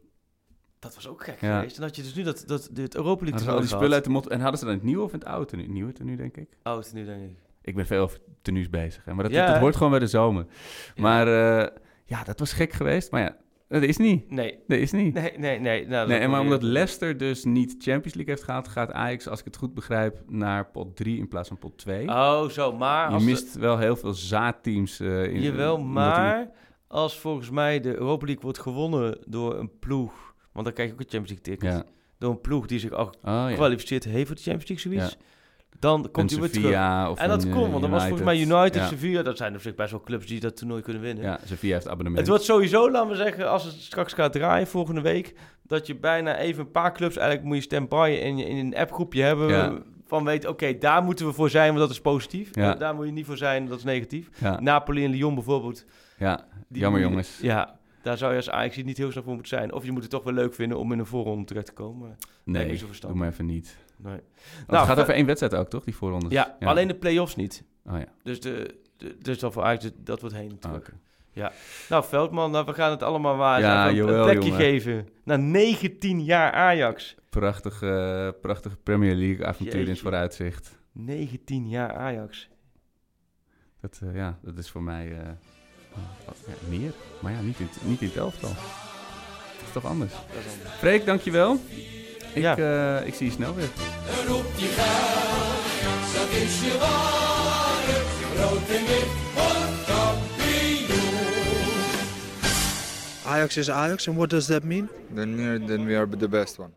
dat was ook gek Ja. geweest. Dan had je dus nu dat, dat, dit Europa League Hadden ze al die spullen uit de mot... En hadden ze dan het nieuwe of het oude tenue? Het nieuwe tenue, denk ik. het is nu denk ik. Ik ben veel tenues bezig. Hè. Maar dat, Ja, dat hè? hoort gewoon bij de zomer. Maar eh, ja, dat was gek geweest. Maar ja, dat is niet. Nee, Dat is niet. nee, nee, nee. Nou, Nee, en maar omdat Leicester dus niet Champions League heeft gehaald, gaat Ajax, als ik het goed begrijp, naar pot 3 in plaats van pot 2. Oh, zo, maar... je als mist wel heel veel zaadteams. eh in, Jawel, maar als volgens mij de Europa League wordt gewonnen door een ploeg... Want dan krijg je ook een Champions League ticket. Ja. Door een ploeg die zich al Oh, ja. gekwalificeerd heeft voor de Champions League, zoiets. Ja. Dan komt hij weer terug. Of En dat een, eh, komt, want dat was volgens mij United. Ja. Sevilla. Dat zijn op zich best wel clubs die dat toernooi kunnen winnen. Ja, Sevilla heeft abonnement. Het wordt sowieso, laten we zeggen, als het straks gaat draaien volgende week... dat je bijna even een paar clubs... eigenlijk moet je standby in, in een appgroepje hebben... Ja. van weten, oké, daar moeten we voor zijn, want dat is positief. Ja. Daar moet je niet voor zijn, dat is negatief. Napoli en Lyon bijvoorbeeld. ja. die jammer jongens. Ja, daar zou je als Ajax niet heel snel voor moeten zijn. Of je moet het toch wel leuk vinden om in een voorronde terecht te komen. Nee, doe maar even niet. Nee. Nou, het gaat ver- over één wedstrijd ook, toch? Die voorrondes. Ja, alleen de play-offs niet. Oh ja, Dus, de, de, dus dan voor Ajax, dat wordt heen en oh, oké. Nou, Veldman, nou, we gaan het allemaal eens Ja, een- een jawel, plekje jongen. geven. Na 19 jaar Ajax. Prachtige, prachtige Premier League avontuur in het vooruitzicht. 19 jaar Ajax. Dat, eh, ja, dat is voor mij eh, oh, ja, meer. Maar ja, niet in, het- niet in het elftal. Dat is toch anders. Dat is anders. Freek, dankjewel. Ik, Ja. eh, ik zie je snel weer. Roep die geld, dat is je ware. Rood en wit wordt kampioen. Ajax is Ajax, and what does that mean? Then we are, then we are the best one.